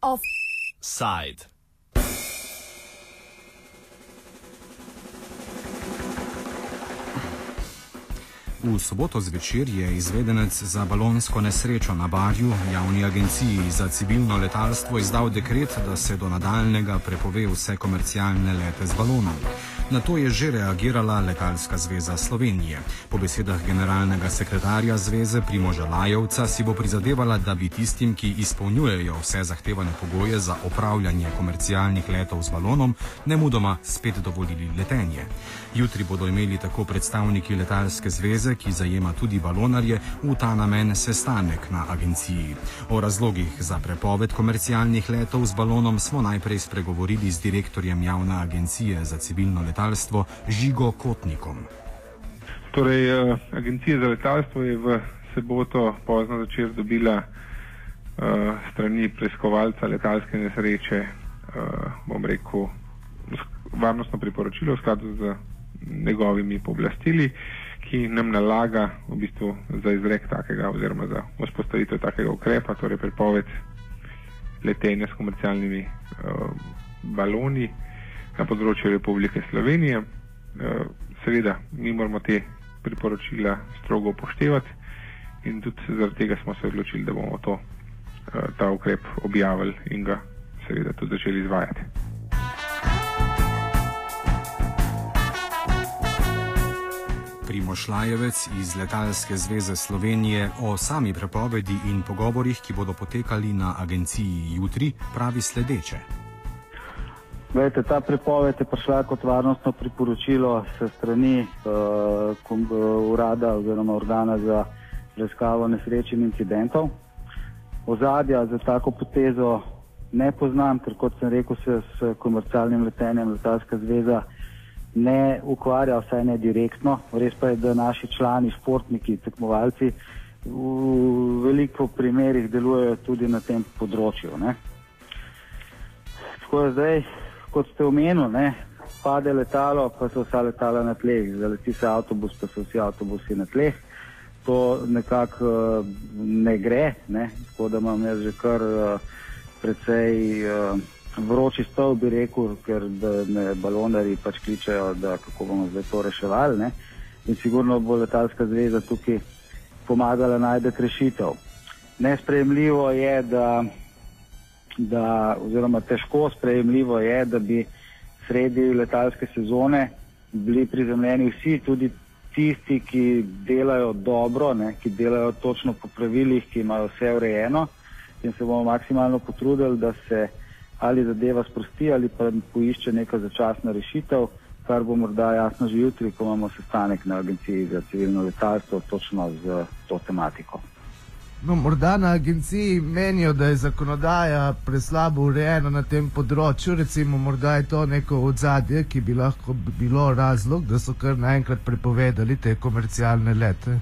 Offside. V soboto zvečer je izvedenec za balonsko nesrečo na Barju javni agenciji za civilno letalstvo izdal dekret, da se do nadaljnega prepove vse komercialne lete z balonom. Na to je že reagirala Letalska zveza Slovenije. Po besedah generalnega sekretarja zveze Primoža Lajevca si bo prizadevala, da bi tistim, ki izpolnjujejo vse zahtevane pogoje za opravljanje komercialnih letov z balonom, nemudoma spet dovolili letenje. Jutri bodo imeli tako predstavniki Letalske zveze, ki zajema tudi balonarje, v ta namen sestanek na agenciji. O razlogih za prepoved komercialnih letov z balonom smo najprej spregovorili z direktorjem javne agencije za civilno letalstvo Žigo Kotnikom. Torej, eh, agencija za letalstvo je v soboto pozno začer dobila uh, strani preiskovalca letalske nesreče, uh, bom rekel, varnostno priporočilo v skladu z njegovimi pooblastili, ki nam nalaga v bistvu za izrek takega oziroma za vzpostavitev takega ukrepa, torej prepoved letenja s komercialnimi uh, baloni na področju Republike Slovenije. Uh, seveda, mi moramo te priporočila strogo upoštevati in tudi zaradi tega smo se odločili, da bomo to, uh, ta ukrep objavili in ga seveda tudi začeli izvajati. Primoš Lajevec iz Letalske zveze Slovenije o sami prepovedi in pogovorih, ki bodo potekali na agenciji jutri, pravi sledeče. Vete, ta prepoved je prišla kot varnostno priporočilo se strani uh, kom, uh, urada oziroma organa za preiskavo nesreč in incidentov. Ozadja za tako potezo ne poznam, ker kot sem rekel, se s komercialnim letenjem Letalska zveza ne ukvarja, vsaj ne direktno. Res pa je, da naši člani, športniki, tekmovalci v veliko primerih delujejo tudi na tem področju. Ne. Tako je zdaj, kot ste omenili, ne, pade letalo, pa so vsa letala na tleh, zaleti se avtobus, pa so vsi avtobusi na tleh. To nekako uh, ne gre, ne, tako da imam jaz že kar uh, precej. Uh, vroči stol, bi rekel, ker me balonari pač kličejo, da kako bomo zdaj to reševali. Ne? In sigurno bo letalska zveza tukaj pomagala najti rešitev. Nesprejemljivo je, da, da, oziroma težko sprejemljivo je, da bi sredi letalske sezone bili prizemljeni vsi, tudi tisti, ki delajo dobro, ne, ki delajo točno po pravilih, ki imajo vse urejeno in se bomo maksimalno potrudili, da se ali zadeva sprosti ali pa poišče neka začasna rešitev, kar bo morda jasno že jutri, ko imamo sestanek na Agenciji za civilno letalstvo točno z to tematiko. No, morda na agenciji menijo, da je zakonodaja preslabo urejena na tem področju, recimo, morda je to neko odzadje, ki bi lahko bilo razlog, da so kar naenkrat prepovedali te komercialne lete.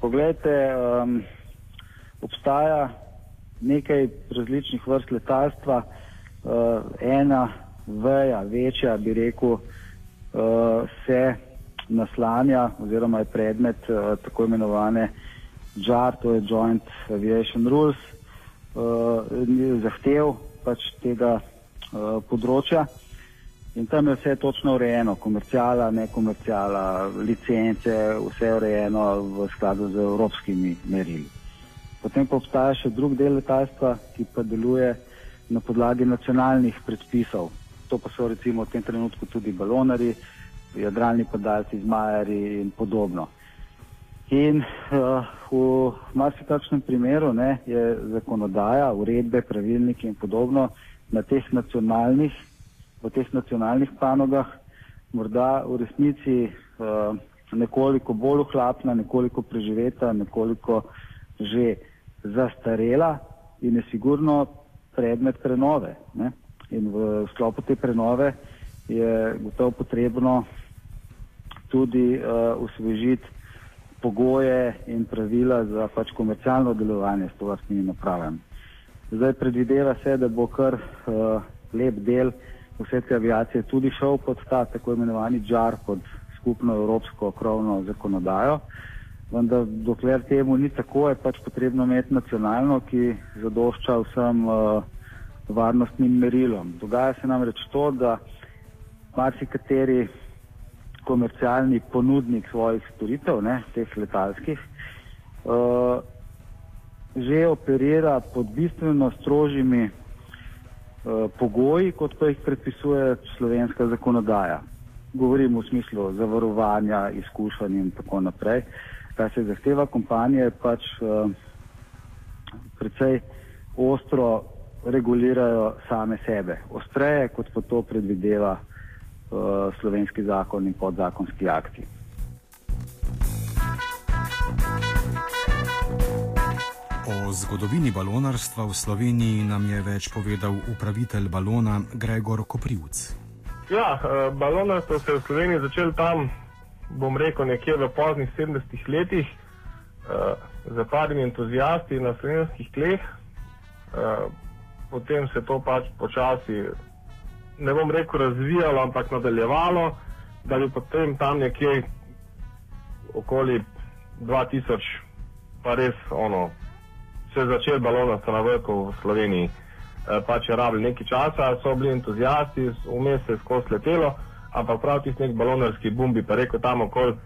Poglejte, um, obstaja nekaj različnih vrst letalstva. Uh, ena veja, večja, bi rekel, uh, se naslanja oziroma je predmet uh, tako imenovane JAR, to je Joint Aviation Rules, uh, zahtev pač tega uh, področja. In tam je vse točno urejeno, komercijala, nekomercijala, licence, vse je urejeno v skladu z evropskimi merili. Potem pa obstaja še drug del letalstva, ki pa deluje na podlagi nacionalnih predpisov. To pa so recimo v tem trenutku tudi balonari, jadralni podalci, zmajari in podobno. In uh, v marsikakšnem primeru ne, je zakonodaja, uredbe, pravilniki in podobno na teh nacionalnih, v teh nacionalnih panogah morda v resnici uh, nekoliko bolj ohlapna, nekoliko preživeta, nekoliko že zastarela in je sigurno predmet prenove. Ne? In v sklopu te prenove je gotovo potrebno tudi uh, osvežiti pogoje in pravila za pač komercialno delovanje s tovrstnimi napravami. Zdaj predvideva se, da bo kar uh, lep del vse te aviacije tudi šel pod ta tako imenovani JAR, pod skupno evropsko krovno zakonodajo. Vendar dokler temu ni tako, je pač potrebno imeti nacionalno, ki zadošča vsem uh, varnostnim merilom. Dogaja se nam reč to, da marsikateri komercialni ponudnik svojih storitev, ne, teh letalskih, uh, že operira pod bistveno strožjimi uh, pogoji, kot pa jih predpisuje slovenska zakonodaja. Govorim v smislu zavarovanja, izkušenj in tako naprej. Kar se zahteva kompanije, pač uh, precej ostro regulirajo same sebe. Ostreje, kot pa to predvideva slovenski zakon in podzakonski akti. O zgodovini balonarstva v Sloveniji nam je več povedal upravitelj balona Gregor Koprivc. Ja, eh, balonarstvo se je v Sloveniji začelo tam, bom rekel, nekje v poznih 70-ih letih, eh, z parimi entuzijasti na slovenskih tleh. Potem se to pač počasi, ne bom rekel, razvijalo, ampak nadaljevalo, da bi potem tam nekje okoli 2000, pa res ono, se je začel balonarstvo na vrhu v Sloveniji. E, pač je rabil nekaj časa, so bili entuzijasti, vmes se je skozi letelo, ampak prav tisti nek balonarski bum bi pa rekel tam okoli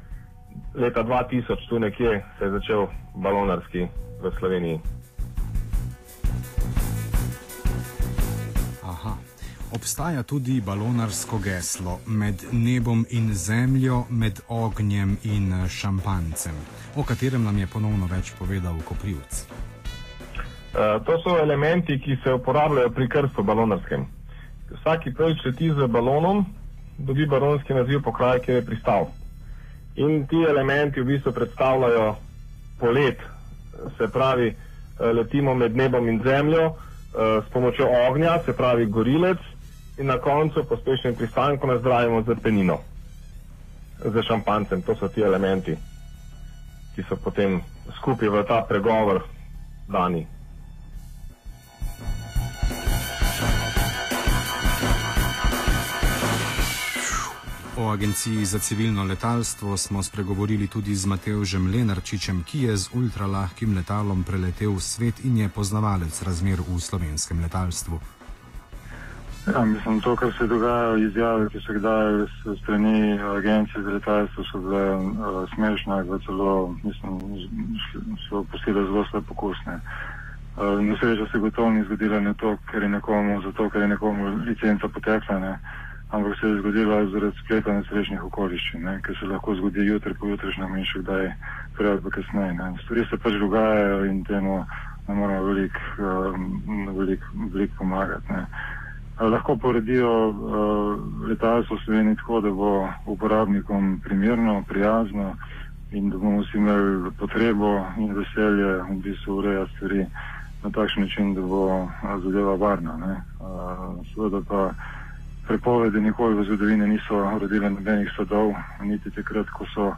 leta 2000, tu nekje se je začel balonarski v Sloveniji. Obstaja tudi balonarsko geslo med nebom in zemljo, med ognjem in šampancem, o katerem nam je ponovno več povedal Koprivc. Uh, to so elementi, ki se uporabljajo pri krstu balonarskem. Vsaki prvič leti z balonom, dobi balonski naziv pokraj, kjer je pristal. In ti elementi v bistvu predstavljajo polet, se pravi, uh, letimo med nebom in zemljo s pomočjo ognja, se pravi gorilec, in na koncu pospešen pristanko nazdravimo z penino, z šampancem. To so ti elementi, ki so potem skupaj v ta pregovor dani. O agenciji za civilno letalstvo smo spregovorili tudi z Matevžem Lenarčičem, ki je z ultralahkim letalom preletel svet in je poznavalec razmer v slovenskem letalstvu. Ja, mislim, to, kar se dogaja, izjave, ki se dajo s strani agencije za letalstvo, so bile uh, smešne, da celo, mislim, so postile zelo slabo pokusne. Uh, Nesreča se gotovo ni zgodila ne to, ker je nekomu, zato ker je nekomu licenca potekla, ne, ampak se je zgodila zaradi spleta nesrečnih okoliščin, ne, ker se lahko zgodi jutri, pojutrišnjem in še kdaj prej ali kasneje. Ne. Stvari se pač dogajajo in temu ne moramo veliko uh, velik, velik pomagati. Lahko poredijo uh, letalstvo v Sloveniji tako, da bo uporabnikom primerno, prijazno in da bomo vsi imeli potrebo in veselje v bistvu urejati stvari na takšen način, da bo zadeva varna. Uh, seveda pa prepovedi nikoli v zgodovini niso rodile nobenih sadov, niti takrat, ko so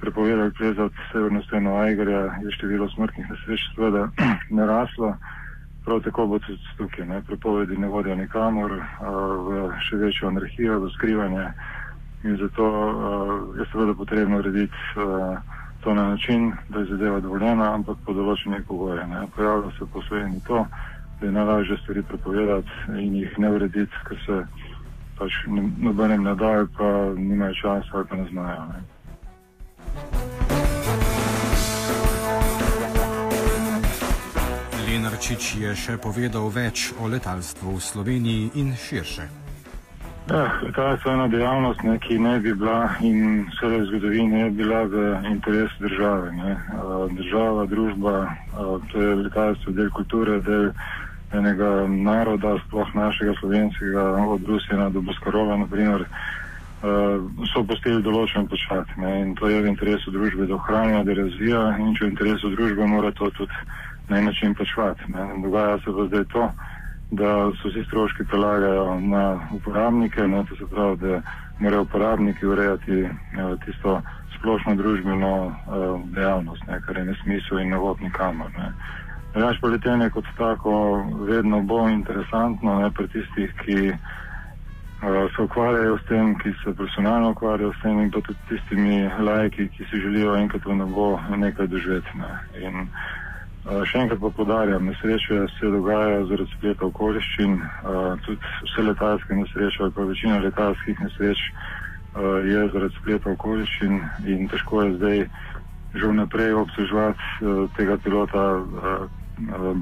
prepovedali plezati severno steno Aigarja, je število smrtnih nesreč seveda naraslo. Prav tako bo tudi tukaj, ne, prepovedi ne vodijo nikamor, v še večjo anarhijo, v skrivanje. In zato uh, je seveda potrebno urediti uh, to na način, da je zadeva dovoljena, ampak po določenih pogojih. Pojavlja se poslednji to, da je najlažje stvari prepovedati in jih ne urediti, ker se pač nobenem ne dajo, pa nimajo časa ali pa ne znajo. Ne. Lenarčič je še povedal več o letalstvu v Sloveniji in širše. Ja, letalstvo je ena dejavnost, ne, ki ne bi bila in vse v zgodovini bi bila v interesu države. Ne. Država, družba, to je letalstvo del kulture, del enega naroda, sploh našega slovenskega, od Rusije do Boskarova, naprimer, so postili določen počat. Ne. In to je v interesu družbe, da ohranja, da razvija in če je v interesu družbe, mora to tudi na en način plačevati. Dogaja se pa zdaj to, da se vsi stroški prelagajo na uporabnike, ne, to se pravi, da morajo uporabniki urejati ne, tisto splošno družbeno uh, dejavnost, ne, kar je nesmisel in navod nikamor. Reč pa letenje kot tako vedno bo interesantno ne, pri tistih, ki se ukvarjajo s tem, ki se profesionalno ukvarjajo s tem in pa tudi tistimi lajki, ki si želijo enkrat v nebo nekaj doživeti. Ne. In še enkrat pa podarjam, nesreče se dogajajo zaradi spleta okoliščin, tudi vse letalske nesreče ali pa večina letalskih nesreč je zaradi spleta okoliščin in težko je zdaj že vnaprej obsežovati tega pilota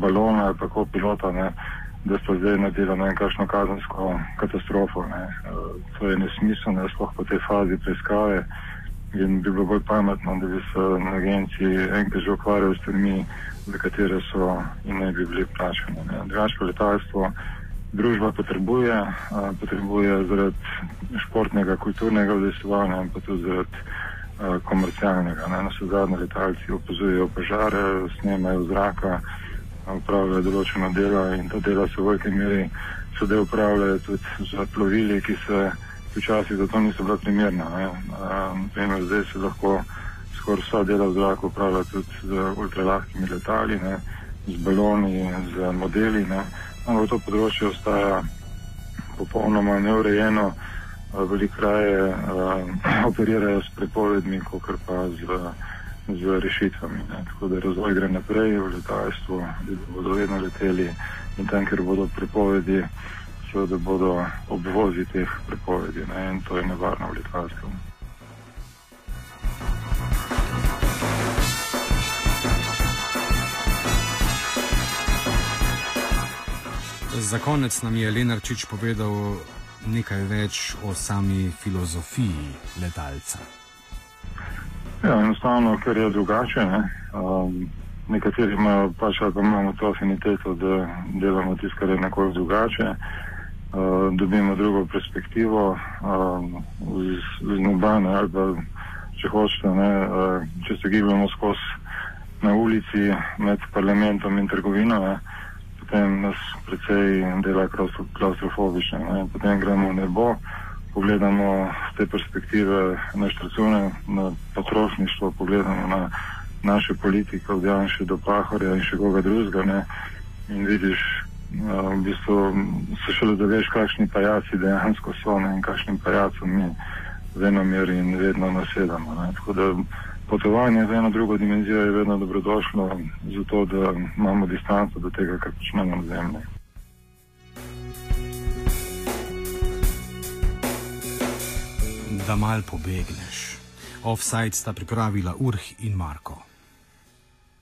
balona ali pa ko pilota. Ne da so zdaj naredili nekakšno kazensko katastrofo. Ne. To je nesmiselno, sploh po tej fazi preiskave. In bi bilo bolj pametno, da bi se na agenciji enkrat že ukvarjali s stvarmi, za katere so in ne bi bili plačani. Drugačno letalstvo družba potrebuje, a, potrebuje zaradi športnega, kulturnega udesovanja in pa tudi zaradi a, komercialnega. Na vse zadnje letalci opazujejo požare, snemajo zraka upravljajo določeno delo in to delo se v veliki meri sedaj upravljajo tudi z plovili, ki se včasih za to niso bila primerna. Naprimer, zdaj se lahko skoraj vsa dela v zraku upravlja tudi z ultralahkimi letali, ne, z baloni, z modeli. Ampak to področje ostaja popolnoma neurejeno, veliko raje uh, operirajo s prepovedmi, kot pa z z rešitvami. Ne. Tako da razvoj gre naprej v letalstvu, da bodo vedno leteli in tam, kjer bodo prepovedi, seveda bodo obvozi teh prepovedi ne. in to je nevarno v letalstvu. Za konec nam je Lenarčič povedal nekaj več o sami filozofiji letalca. Ja, enostavno, ker je drugače. Ne? Um, nekateri imajo pač, ali pa imamo to afiniteto, da delamo tisto, kar je nekoliko drugače, uh, dobimo drugo perspektivo um, iz, iz nobene ali pa če hočete, ne, uh, če se gibamo skozi na ulici med parlamentom in trgovino, ne, potem nas precej dela klaustrofobične. Potem gremo v nebo pogledamo z te perspektive na štracune, na potrošništvo, pogledamo na naše politike, od Janša do Pahorja in še koga drugega. In vidiš, v bistvu se šele zaveš, kakšni pajaci dejansko so ne, in kakšnim pajacom mi venomeri in vedno nasedamo. Ne. Tako da potovanje za eno drugo dimenzijo je vedno dobrodošlo, zato da imamo distanco do tega, kar počnemo na zemlji. da mal pobegneš. Offside sta pripravila Urh in Marko.